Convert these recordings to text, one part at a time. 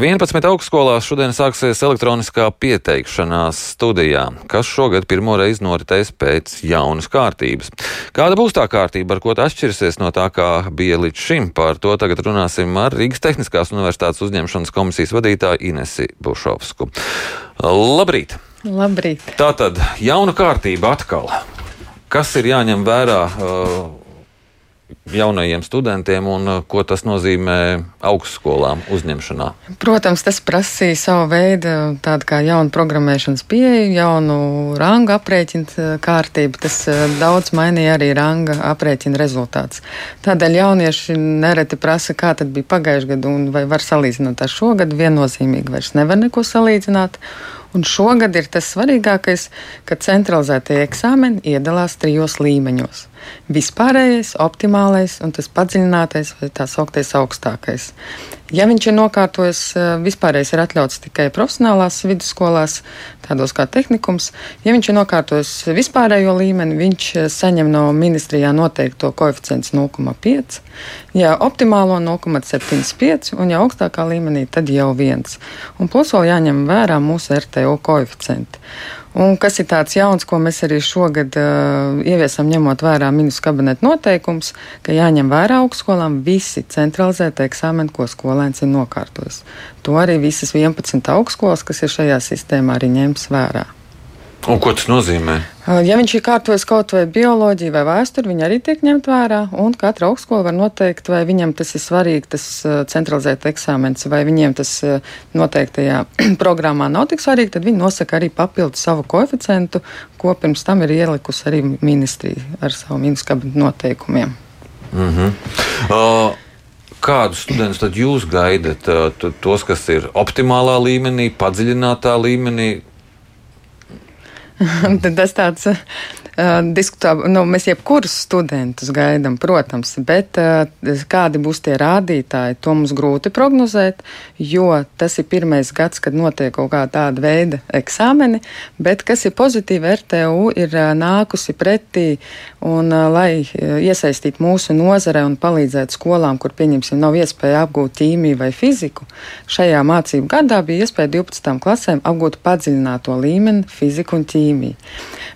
11 augstskolās šodien sāksies elektroniskā pieteikšanās studijā, kas šogad pirmo reizi noritēs pēc jaunas kārtības. Kāda būs tā kārtība, ar ko tā atšķirsies no tā, kā bija līdz šim? Par to tagad runāsim ar Rīgas Tehniskās Universitātes uzņemšanas komisijas vadītāju Inesi Bušovsku. Labrīt! Labrīt! Tātad jauna kārtība atkal. Kas ir jāņem vērā? Uh, jaunajiem studentiem un uh, ko tas nozīmē augstskolām uzņemšanā? Protams, tas prasīja savu veidu tādu kā jaunu programmēšanas pieeju, jaunu rangu aprēķinu uh, kārtību. Tas uh, daudz mainīja arī ranga aprēķina rezultāts. Tādēļ jaunieši nereti prasa, kā tad bija pagājušajā gadā un vai var salīdzināt ar šo gadu. Viennozīmīgi vairs nevar neko salīdzināt. Un šogad ir tas svarīgākais, ka centralizētie eksāmeni iedalās trijos līmeņos vispārējais, optimālais un tas padziļinātais vai tā sauktais augstākais. Ja viņš ir nokārtojis, eh, vispārējais ir atļauts tikai profesionālās vidusskolās, tādos kā tehnikums. Ja viņš ir nokārtojis vispārējo līmeni, viņš eh, saņem no ministrijā noteikto koeficientu 0,5, ja optimālo 0,75 un ja augstākā līmenī, tad jau viens. Un plus vēl jāņem vērā mūsu RTO koeficienti. Un kas ir tāds jauns, ko mēs arī šogad uh, ieviesam, ņemot vērā ministru kabineta noteikums, ka jāņem vērā augstskolām visi centralizētie eksāmeni, ko skolēns ir nokārtojis. To arī visas 11 augstskolas, kas ir šajā sistēmā, arī ņems vērā. Un ko tas nozīmē? Ja viņš ir kārtojis kaut vai bioloģiju vai vēsturi, viņi arī tiek ņemt vērā. Un katra augstskola var noteikt, vai viņam tas ir svarīgi, tas centralizēt eksāmenis, vai viņiem tas noteiktajā programmā nav tik svarīgi. Tad viņi nosaka arī papildu savu koeficientu, ko pirms tam ir ielikusi arī ministrija ar savu ministru kabinetu noteikumiem. Mm -hmm. uh... Kādus studentus tad jūs gaidat? Tos, kas ir optimālā līmenī, padziļinātā līmenī, tas tāds Uh, diskutā, nu, mēs jebkurus studentus gaidām, protams, bet uh, kādi būs tie rādītāji, to mums grūti prognozēt, jo tas ir pirmais gads, kad notiek kaut kā tāda veida eksāmeni, bet kas ir pozitīvi, RTU ir uh, nākusi pretī un lai iesaistītu mūsu nozare un palīdzētu skolām, kur, pieņemsim, nav iespēja apgūt ķīmiju vai fiziku, šajā mācību gadā bija iespēja 12. klasēm apgūt padziļināto līmeni fiziku un ķīmiju.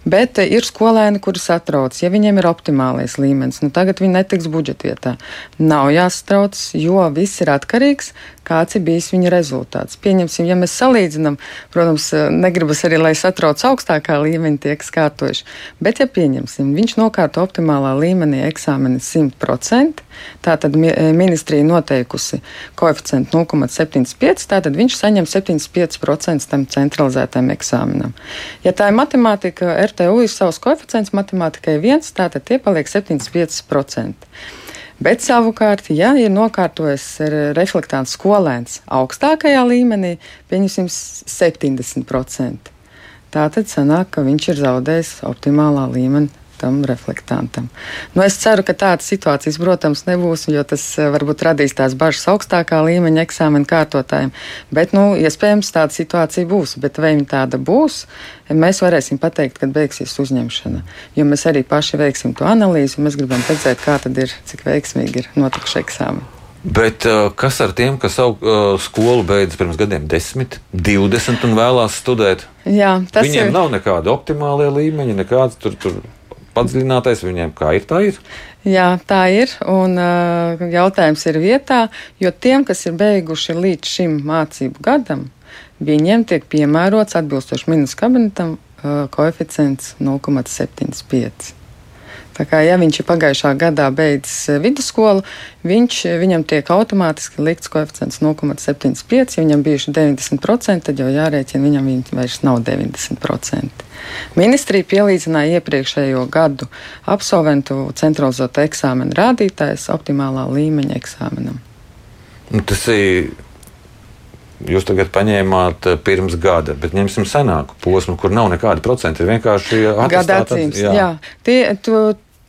Bet ir skola skolēni, kuri satrauc, ja viņiem ir optimālais līmenis, nu tagad viņi netiks budžetvietā. Nav jāsatrauc, jo viss ir atkarīgs kāds ir bijis viņa rezultāts. Pieņemsim, ja mēs salīdzinām, protams, negribas arī, lai satrauc augstākā līmeņa tie, kas kārtojuši, bet ja pieņemsim, viņš nokārto optimālā līmenī eksāmeni 100%, tātad ministrija noteikusi koeficientu 0,75, tātad viņš saņem 75% tam centralizētajam eksāmenam. Ja tā ir matemātika, RTU ir savs koeficients, matemātikai viens, tātad tie paliek 75%. Bet savukārt, ja ir nokārtojis reflektants skolēns augstākajā līmenī, pieņemsim 70%, tātad sanāk, ka viņš ir zaudējis optimālā līmenī tam reflektantam. Nu, es ceru, ka tādas situācijas, protams, nebūs, jo tas eh, varbūt radīs tās bažas augstākā līmeņa eksāmena kārtotājiem. Bet, nu, iespējams, tāda situācija būs. Bet vai viņa tāda būs, mēs varēsim pateikt, kad beigsies uzņemšana. Jo mēs arī paši veiksim to analīzi, un mēs gribam redzēt, kā tad ir, cik veiksmīgi ir notikuši eksāmeni. Bet uh, kas ar tiem, kas savu uh, skolu beidza pirms gadiem, 10, 20 un vēlās studēt? Jā, Viņiem ir... nav nekāda optimāla līmeņa, nekāds tur. tur padziļinātais viņiem, kā ir, tā ir. Jā, tā ir. Un uh, jautājums ir vietā, jo tiem, kas ir beiguši līdz šim mācību gadam, viņiem tiek piemērots atbilstoši ministra kabinetam uh, koeficients 0,75. Tā kā, ja viņš ir pagājušā gadā beidzis eh, vidusskolu, viņš, eh, viņam tiek automātiski likts koeficients 0,75. Ja viņam bijuši 90%, tad jau jārēķina, viņam vairs nav 90%. Ministrija pielīdzināja iepriekšējo gadu absolventu centralizēto eksāmenu rādītājs optimālā līmeņa eksāmenam. Nu, tas ir Jūs tagad paņēmāt eh, pirms gada, bet ņemsim senāku posmu, kur nav nekāda procenta. Ir vienkārši gada atzīmes. Jā, jā. Tie, tu,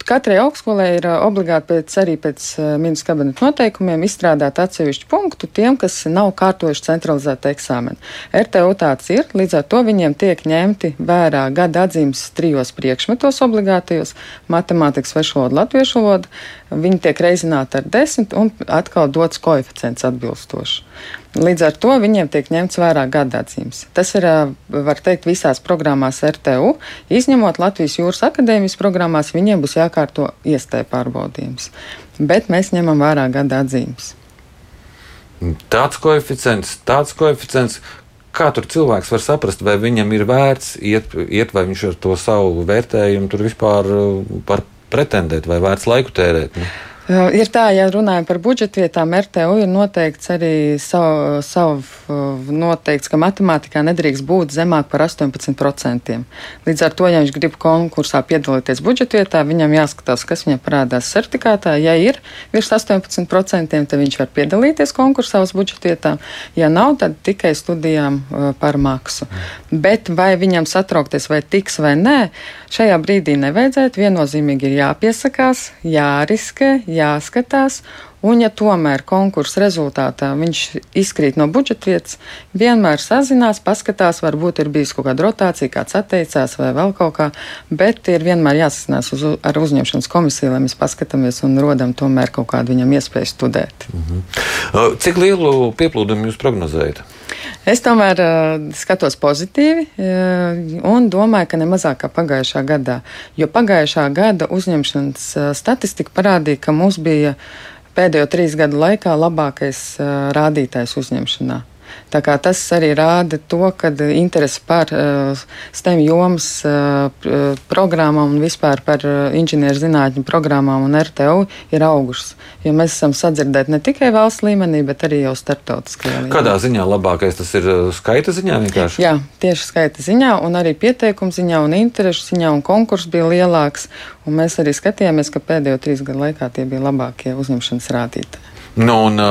Katrai augstskolai ir obligāti pēc, arī pēc ministra kabineta noteikumiem izstrādāt atsevišķu punktu tiem, kas nav kārtojuši centralizētu eksāmenu. RTU tāds ir, līdz ar to viņiem tiek ņemti vērā gada atzīmes trijos priekšmetos obligātajos - matemātikas, svešu valodu, latviešu valodu. Viņi tiek reizināti ar desmit un atkal dots koeficients atbilstoši. Līdz ar to viņiem tiek ņemts vērā gada atzīmes. Tas ir, var teikt, visās programmās RTU, izņemot Latvijas jūras akadēmijas programmās, viņiem būs jākārto iestēja pārbaudījums. Bet mēs ņemam vērā gada atzīmes. Tāds koeficients, tāds koeficients, kā tur cilvēks var saprast, vai viņam ir vērts iet, iet vai viņš ar to savu vērtējumu tur vispār var pretendēt, vai vērts laiku tērēt. Ne? Ir tā, ja runājam par budžetvietām, RTU ir noteikts arī savu, savu noteikts, ka matemātikā nedrīkst būt zemāk par 18%. Līdz ar to, ja viņš grib konkursā piedalīties budžetvietā, viņam jāskatās, kas viņam parādās certifikātā. Ja ir virs 18%, tad viņš var piedalīties konkursā uz budžetvietām. Ja nav, tad tikai studijām par maksu. Bet vai viņam satraukties, vai tiks vai nē, šajā brīdī nevajadzētu. Viennozīmīgi ir jāpiesakās, jāriskē jāskatās. Un, ja tomēr konkursa rezultātā viņš izkrīt no budžeta vietas, vienmēr sazinās, paskatās, varbūt ir bijis kaut kāda rotācija, kāds atteicās vai vēl kaut kā, bet ir vienmēr jāsasinās uz, ar uzņemšanas komisiju, lai mēs paskatāmies un rodam tomēr kaut kādu viņam iespēju studēt. Mhm. Cik lielu pieplūdumu jūs prognozējat? Es tomēr uh, skatos pozitīvi uh, un domāju, ka ne mazāk kā pagājušā gadā. Jo pagājušā gada uzņemšanas uh, statistika parādīja, ka mums bija pēdējo trīs gadu laikā labākais rādītājs uzņemšanā. Tas arī rāda to, ka interese par uh, STEM jomas uh, programmām un vispār par uh, inženierzinātņu programmām un RTU ir augušas. Jo mēs esam sadzirdēti ne tikai valsts līmenī, bet arī jau starptautiskajā līmenī. Kādā ziņā labākais tas ir skaita ziņā vienkārši? Jā, tieši skaita ziņā un arī pieteikumu ziņā un interešu ziņā un konkurss bija lielāks. Un mēs arī skatījāmies, ka pēdējo trīs gadu laikā tie bija labākie uzņemšanas rādītāji. Nu, un,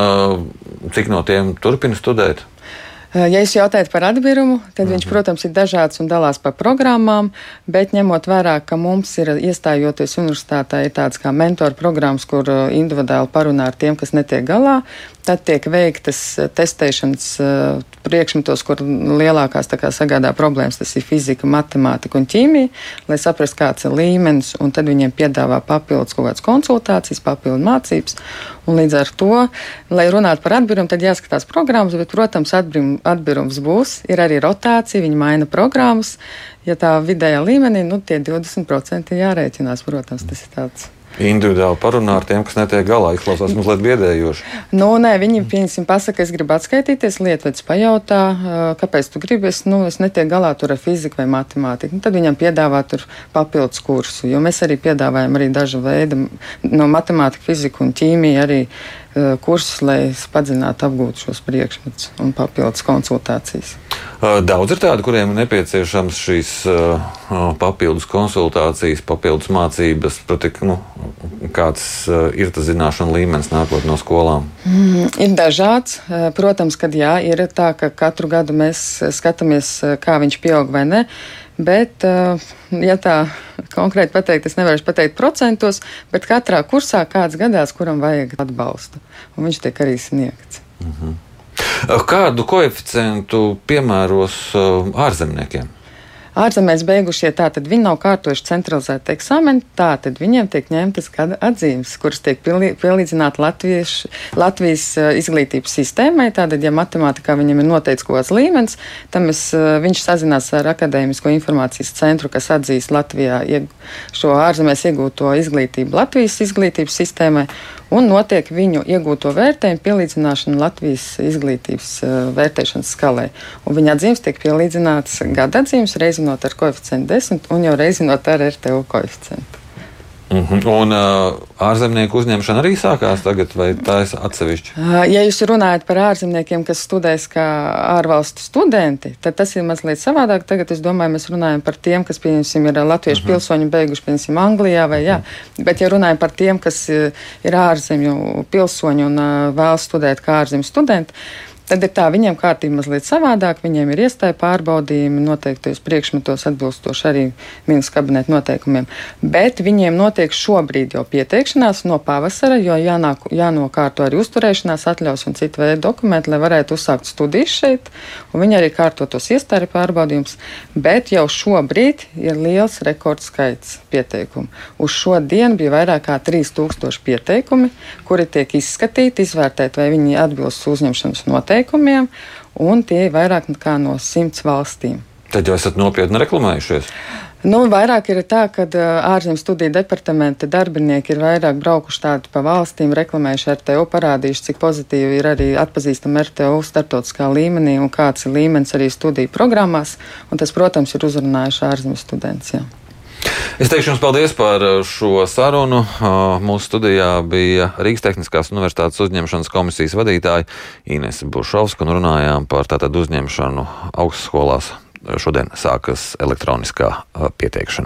cik no tiem turpina studēt? Ja jūs jautājat par atbirumu, tad viņš, mhm. protams, ir dažāds un dalās pa programmām, bet ņemot vērā, ka mums ir iestājoties universitātē, ir tāds kā mentoru programmas, kur individuāli parunā ar tiem, kas netiek galā, Tad tiek veiktas eh, testēšanas uh, priekšmetos, kur lielākās kā, sagādā problēmas. Tas ir fizika, matemātika un ķīmija, lai saprastu, kāds ir līmenis. Tad viņiem piedāvā papildus kaut kādas konsultācijas, papildus mācības. Un līdz ar to, lai runātu par atbirumu, tad jāskatās programmas, bet, protams, atbirums būs. Ir arī rotācija, viņi maina programmas. Ja tā vidējā līmenī, nu, tie 20% jārēķinās, protams, tas ir tāds individuāli parunā ar tiem, kas netiek galā. Izklausās mazliet biedējoši. Nu, nē, viņi, piemēram, pasaka, es gribu atskaitīties, lietvedis pajautā, kāpēc tu gribi, es, nu, es netieku galā ar fiziku vai matemātiku. Nu, tad viņam piedāvā tur papildus kursu, jo mēs arī piedāvājam arī dažu veidu no matemātika, fizika un ķīmija arī kursus, lai padziļinātu, apgūtu šos priekšmetus un papildus konsultācijas. Daudz ir tādu, kuriem ir nepieciešams šīs uh, papildus konsultācijas, papildus mācības, proti, nu, kāds uh, ir tas zināšanu līmenis nākot no skolām? Mm, ir dažāds. Protams, ka jā, ir tā, ka katru gadu mēs skatāmies, kā viņš pieaug vai ne. Bet, ja tā konkrēti pateikt, es nevaru pateikt procentos, bet katrā kursā kāds gadās, kuram vajag atbalstu, un viņš tiek arī sniegts. Mm -hmm. Kādu koeficientu piemēros uh, ārzemniekiem? ārzemēs beigušie, tātad viņi nav kārtojuši centralizētu eksāmenu, tātad viņiem tiek ņemtas gada atzīmes, kuras tiek pielīdzināti Latvijas, Latvijas izglītības sistēmai. Tātad, ja matemātikā viņam ir noteikts kaut kāds līmenis, tad mēs, viņš sazinās ar Akadēmisko informācijas centru, kas atzīst Latvijā šo ārzemēs iegūto izglītību Latvijas izglītības sistēmai un notiek viņu iegūto vērtējumu pielīdzināšana Latvijas izglītības uh, vērtēšanas skalē. Un viņa atzīmes tiek pielīdzināts gada atzīmes, reizinot ar koeficientu 10 un jau reizinot ar RTU koeficientu. Mm -hmm. Un uh, ārzemnieku uzņemšana arī sākās tagad, vai tā ir atsevišķa? Ja jūs runājat par ārzemniekiem, kas studēs kā ārvalstu studenti, tad tas ir mazliet savādāk. Tagad es domāju, mēs runājam par tiem, kas, pieņemsim, ir latviešu mm -hmm. pilsoņi beiguši, piemēram, Anglijā vai jā. Mm -hmm. Bet, ja runājam par tiem, kas ir ārzemju pilsoņi un uh, vēl studēt kā ārzemju studenti, Tad ir tā, viņiem kārtība mazliet savādāk, viņiem ir iestāja pārbaudījumi noteiktos priekšmetos atbilstoši arī ministrs kabineta noteikumiem. Bet viņiem notiek šobrīd jau pieteikšanās no pavasara, jo jānāk, jānokārto arī uzturēšanās atļaus un citu veidu dokumenti, lai varētu uzsākt studijas šeit, un viņi arī kārto tos iestāja pārbaudījumus. Bet jau šobrīd ir liels rekords skaits pieteikumu. Uz šo dienu bija vairāk kā 3000 pieteikumi, kuri tiek izskatīti, izvērtēti, vai viņi atbilst uzņemšanas noteikumiem pieteikumiem, un tie ir vairāk nekā no simts valstīm. Tad jau esat nopietni reklamējušies. Nu, vairāk ir tā, ka ārzemju studiju departamenta darbinieki ir vairāk braukuši tādu pa valstīm, reklamējuši RTO, parādījuši, cik pozitīvi ir arī atpazīstama RTO starptautiskā līmenī un kāds ir līmenis arī studiju programmās. Tas, protams, ir uzrunājuši ārzemju studentus. Es teikšu jums paldies par šo sarunu. Mūsu studijā bija Rīgas Tehniskās Universitātes uzņemšanas komisijas vadītāja Ines Bušovska un runājām par tātad uzņemšanu augstskolās šodien sākas elektroniskā pieteikšanās.